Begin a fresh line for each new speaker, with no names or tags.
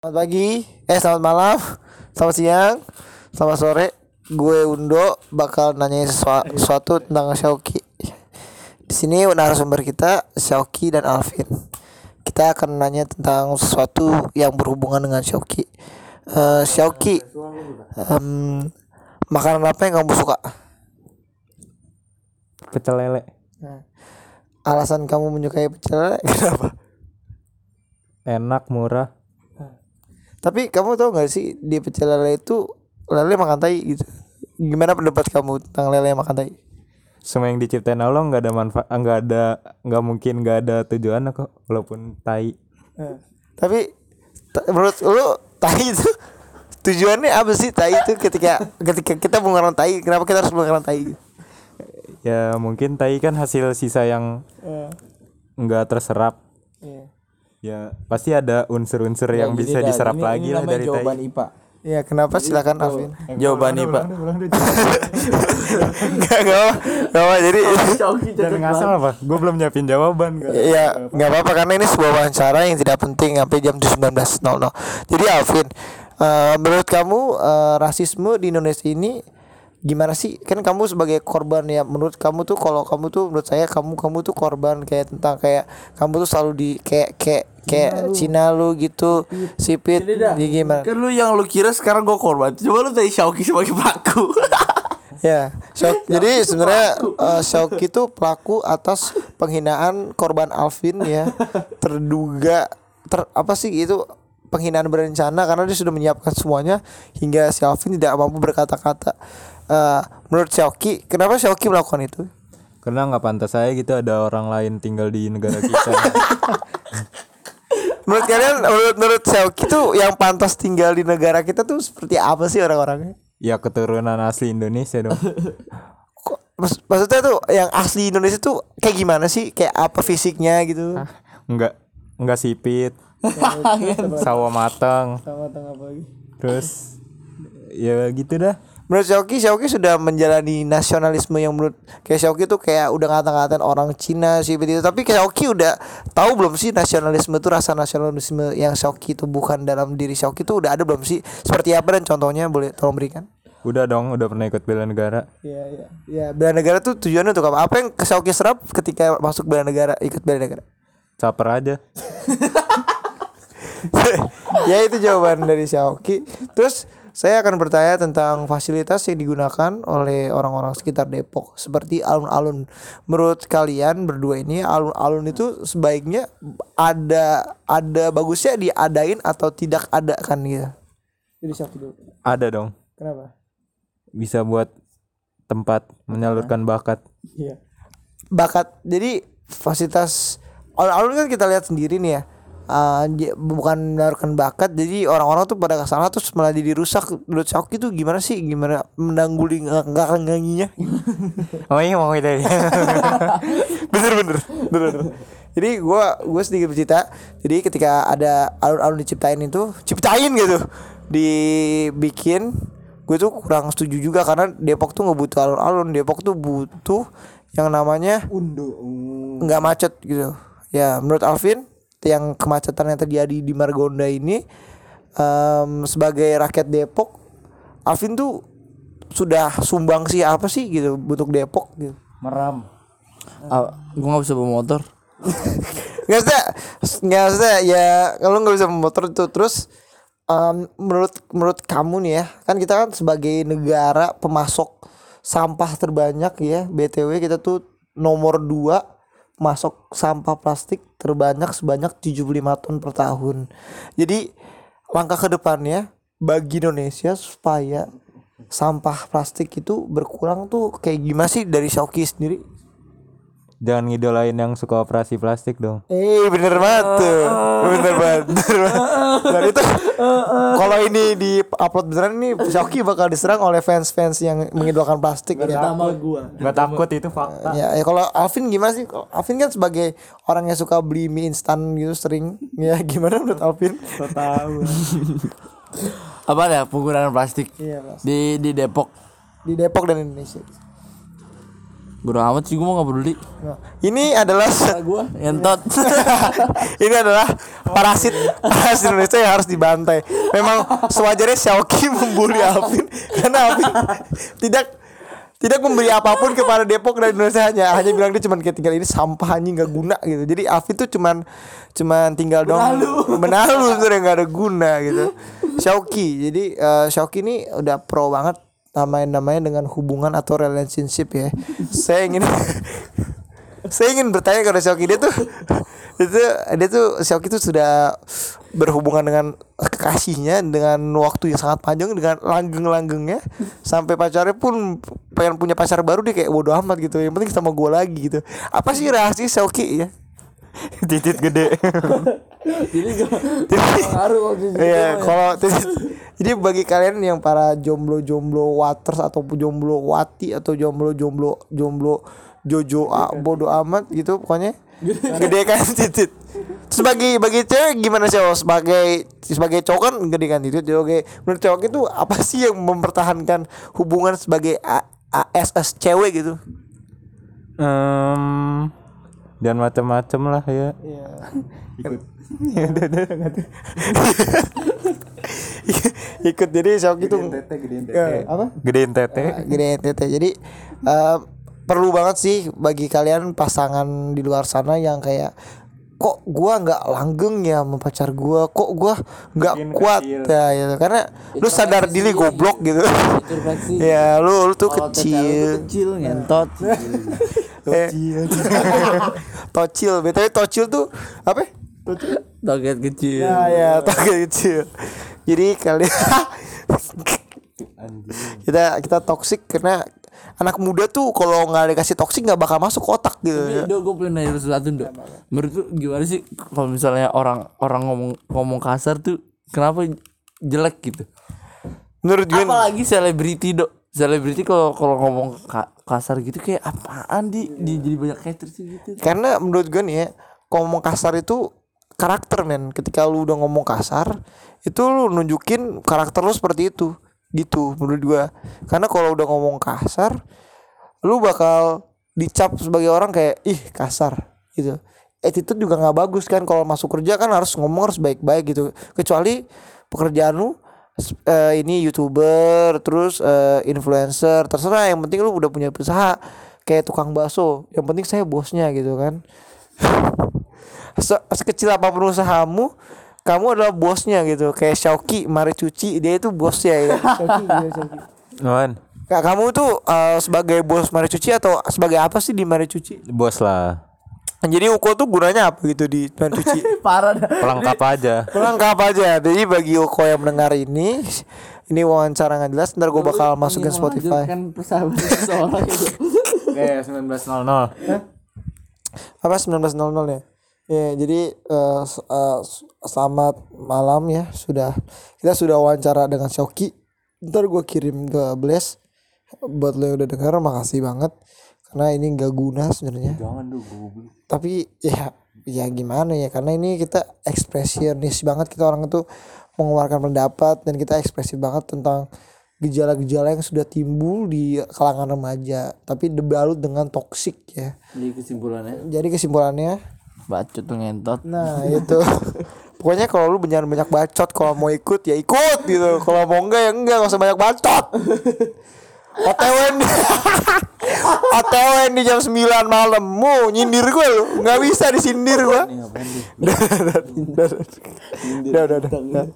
Selamat pagi, eh selamat malam, selamat siang, selamat sore. Gue Undo bakal nanya sesuatu tentang Xiaoki. Di sini narasumber kita Xiaoki dan Alvin. Kita akan nanya tentang sesuatu yang berhubungan dengan Xiaoki. Uh, Xiaoki, um, makanan apa yang kamu suka?
Pecel lele.
Nah, alasan kamu menyukai pecel lele kenapa?
Enak, murah.
Tapi kamu tahu gak sih di pecel lele itu lele makan tai gitu. Gimana pendapat kamu tentang lele yang makan tai?
Semua yang diciptain Allah nggak ada manfaat, nggak ada, nggak mungkin nggak ada tujuan kok, walaupun tai.
Eh, tapi menurut lu tai itu tujuannya apa sih tai itu ketika ketika kita mengeran tai kenapa kita harus mengeran tai
ya mungkin tai kan hasil sisa yang enggak terserap
yeah.
Ya pasti ada unsur-unsur ya, yang bisa dah, diserap ini, lagi ini lah dari
jawaban
tai
IPA
Ya kenapa silakan
gitu.
Afin.
Jawaban IPA.
Gak gak apa jadi
Jangan ngasal apa? Gue belum nyiapin jawaban.
Iya nggak apa-apa karena ini sebuah wawancara yang tidak penting sampai jam 19.00. Jadi Alvin, uh, menurut kamu uh, rasisme di Indonesia ini gimana sih kan kamu sebagai korban ya menurut kamu tuh kalau kamu tuh menurut saya kamu kamu tuh korban kayak tentang kayak kamu tuh selalu di kayak kayak kayak Cina lu gitu sipit jadi gimana
kan lu yang lu kira sekarang gue korban. Coba lu tadi Xiaoki sebagai pelaku
ya jadi sebenarnya uh, Xiaoki itu pelaku atas penghinaan korban Alvin ya. Terduga ter apa sih itu penghinaan berencana karena dia sudah menyiapkan semuanya hingga si Alvin tidak mampu berkata-kata. Uh, menurut Xiaoki kenapa Xiaoki melakukan itu?
Karena nggak pantas saya gitu ada orang lain tinggal di negara kita
menurut kalian menurut menurut Xiaoki tuh yang pantas tinggal di negara kita tuh seperti apa sih orang-orangnya?
Ya keturunan asli Indonesia dong.
Maksud, maksudnya tuh yang asli Indonesia tuh kayak gimana sih? Kayak apa fisiknya gitu?
Nggak nggak sipit. Sawo matang
sama tengah pagi
terus ya gitu dah
menurut Xiaoki Xiaoki sudah menjalani nasionalisme yang menurut kayak Xiaoki tuh kayak udah ngata-ngatain orang Cina sih begitu tapi kayak Xiaoki udah tahu belum sih nasionalisme tuh rasa nasionalisme yang Xiaoki itu bukan dalam diri Xiaoki tuh udah ada belum sih seperti apa dan contohnya boleh tolong berikan
udah dong udah pernah ikut bela negara
Iya iya. Iya bela negara tuh tujuannya untuk apa? Apa yang Xiaoki serap ketika masuk bela negara ikut bela negara?
caper aja
ya itu jawaban dari Xiaoki. Terus saya akan bertanya tentang fasilitas yang digunakan oleh orang-orang sekitar Depok seperti alun-alun. Menurut kalian berdua ini alun-alun itu sebaiknya ada ada bagusnya diadain atau tidak ada kan gitu. Jadi dulu.
ada dong
Kenapa?
bisa buat tempat menyalurkan bakat
Iya. Bakat. Jadi fasilitas alun-alun kan kita lihat sendiri nih ya. Uh, bukan menaruhkan bakat jadi orang-orang tuh pada ke sana terus malah jadi rusak. Menurut Xiaoki tuh gimana sih? Gimana menangguling nggak nganginya
oh iya mau dari
bener bener. Bener bener. jadi gua gua sedikit bercerita. Jadi ketika ada alun-alun diciptain itu ciptain gitu. Dibikin gue tuh kurang setuju juga karena Depok tuh nggak butuh alun-alun. Depok tuh butuh yang namanya
undo.
nggak macet gitu. Ya menurut Alvin yang kemacetan yang terjadi di Margonda ini em, sebagai rakyat Depok Alvin tuh sudah sumbang sih apa sih gitu untuk Depok gitu.
Meram. Ah, gue nggak bisa bawa motor.
Nggak usah nggak usah ya kalau nggak bisa motor itu terus em, menurut menurut kamu nih ya kan kita kan sebagai negara pemasok sampah terbanyak ya btw kita tuh nomor 2 masuk sampah plastik terbanyak sebanyak 75 ton per tahun. Jadi langkah ke depannya bagi Indonesia supaya sampah plastik itu berkurang tuh kayak gimana sih dari Xiaoki sendiri
jangan ngidolain yang suka operasi plastik dong
Eh bener banget tuh Bener banget bener banget. Dan itu Kalau ini di upload beneran nih Xiaoki bakal diserang oleh fans-fans yang mengidolakan plastik ya.
sama gua
nggak takut itu fakta
Ya, ya kalau Alvin gimana sih? Kalau Alvin kan sebagai orang yang suka beli mie instan gitu sering. Ya gimana menurut Alvin?
tahu apa ya penggunaan plastik
Iya, Mas.
di di Depok
Di Depok dan Indonesia.
Bodo amat sih gue mau gak peduli.
Ini adalah
Gue Ngentot.
Ini adalah parasit. Parasit Indonesia yang harus dibantai. Memang sewajarnya Xiaoki membuli Alvin. Karena Alvin tidak tidak memberi apa pun kepada Depok dan Indonesia. Hanya hanya bilang dia cuma kayak tinggal ini sampah anjing nggak guna gitu. Jadi Alvin tuh cuman cuman tinggal dong. Benalu. Sebenarnya nggak ada guna gitu. Xiaoki. Jadi eh, Xiaoki ini udah pro banget namain namanya dengan hubungan atau relationship ya. Saya ingin saya ingin bertanya kepada Xiaoki dia tuh itu dia tuh Xiaoki tuh sudah berhubungan dengan kekasihnya dengan waktu yang sangat panjang dengan langgeng-langgengnya. Sampai pacarnya pun pengen punya pacar baru dia kayak bodo amat gitu. Yang penting sama gue lagi gitu. Apa sih rahasia Xiaoki ya
titit gede.
Jadi Ngaruh waktu itu
Iya, kalau jadi bagi kalian yang para jomblo-jomblo waters atau jomblo wati atau jomblo-jomblo jomblo jojo a, bodo amat gitu pokoknya gedekan titit. Terus bagi bagi cewek gimana sih oh? sebagai sebagai cowok kan gedekan titit oke. Menurut cowok itu apa sih yang mempertahankan hubungan sebagai A- ASS cewek gitu?
Em, dan macam-macam lah ya.
Iya. Ikut. Jadi Xiaoki tuh Ya, apa?
gedein tete.
Gede tete. Jadi eh, perlu banget sih bagi kalian pasangan di luar sana yang kayak kok gua nggak langgeng ya sama pacar gua? Kok gua nggak kuat ya gitu. Karena lu sadar diri goblok gitu.
Introspeksi
ya lu lu tuh
tete lu tuh
kecil.
kecil ngentot
Eh, tocil btw tocil tuh apa ya?
Toget kecil
ya ya tocil kecil jadi kalian kita kita toksik karena anak muda tuh kalau nggak dikasih toksik nggak bakal masuk otak gitu
Tapi Dok, gue pengen nanya sesuatu dok. Menurut lu gimana sih kalau misalnya orang orang ngomong ngomong kasar tuh kenapa jelek gitu?
menurut gue
Apalagi selebriti dok. Selebriti kalau kalau ngomong ka- kasar gitu kayak apaan di, di jadi banyak haters sih gitu.
karena menurut gue nih ya kalau ngomong kasar itu karakter men ketika lu udah ngomong kasar itu lu nunjukin karakter lu seperti itu gitu menurut gue karena kalau udah ngomong kasar lu bakal dicap sebagai orang kayak ih kasar gitu. Attitude juga nggak bagus kan kalau masuk kerja kan harus ngomong harus baik-baik gitu. Kecuali pekerjaan lu eh, ini youtuber terus eh, influencer terserah. Yang penting lu udah punya usaha kayak tukang bakso. Yang penting saya bosnya gitu kan. Se- sekecil apa pun usahamu kamu adalah bosnya gitu. Kayak Xiaoki mari cuci dia itu bosnya ya dia.
Wan
Kak, kamu tuh eh, sebagai bos mari cuci atau sebagai apa sih di mari cuci?
Bos lah
jadi Uko tuh gunanya apa gitu di mari cuci
Parah dah.
pelengkap aja
Pelengkap aja. Jadi bagi Uko yang mendengar ini, ini wawancara nggak jelas. Ntar gue bakal masukin Spotify.
Kan persahabatan seseorang itu.
Oke 19.00
Apa 19.00 ya? Ya, jadi eh, eh, s- selamat malam ya. Sudah kita sudah wawancara dengan Shoki. Ntar gue kirim ke Bless. Buat lo yang udah denger, makasih banget. Karena ini nggak guna sebenarnya.
Jangan dong
tapi ya ya gimana ya karena ini kita ekspresionis banget kita orang itu mengeluarkan pendapat dan kita ekspresif banget tentang gejala-gejala yang sudah timbul di kalangan remaja tapi dibalut dengan toksik ya.
Jadi kesimpulannya?
Jadi kesimpulannya?
Bacot tuh ngentot.
nah itu. Pokoknya kalau lu banyak banyak bacot kalau mau ikut ya ikut gitu. Kalau mau enggak ya enggak nggak usah banyak bacot. OTW OTW nih jam 9 malam. Mau nyindir gue lu. Gak bisa disindir gue udah udah udah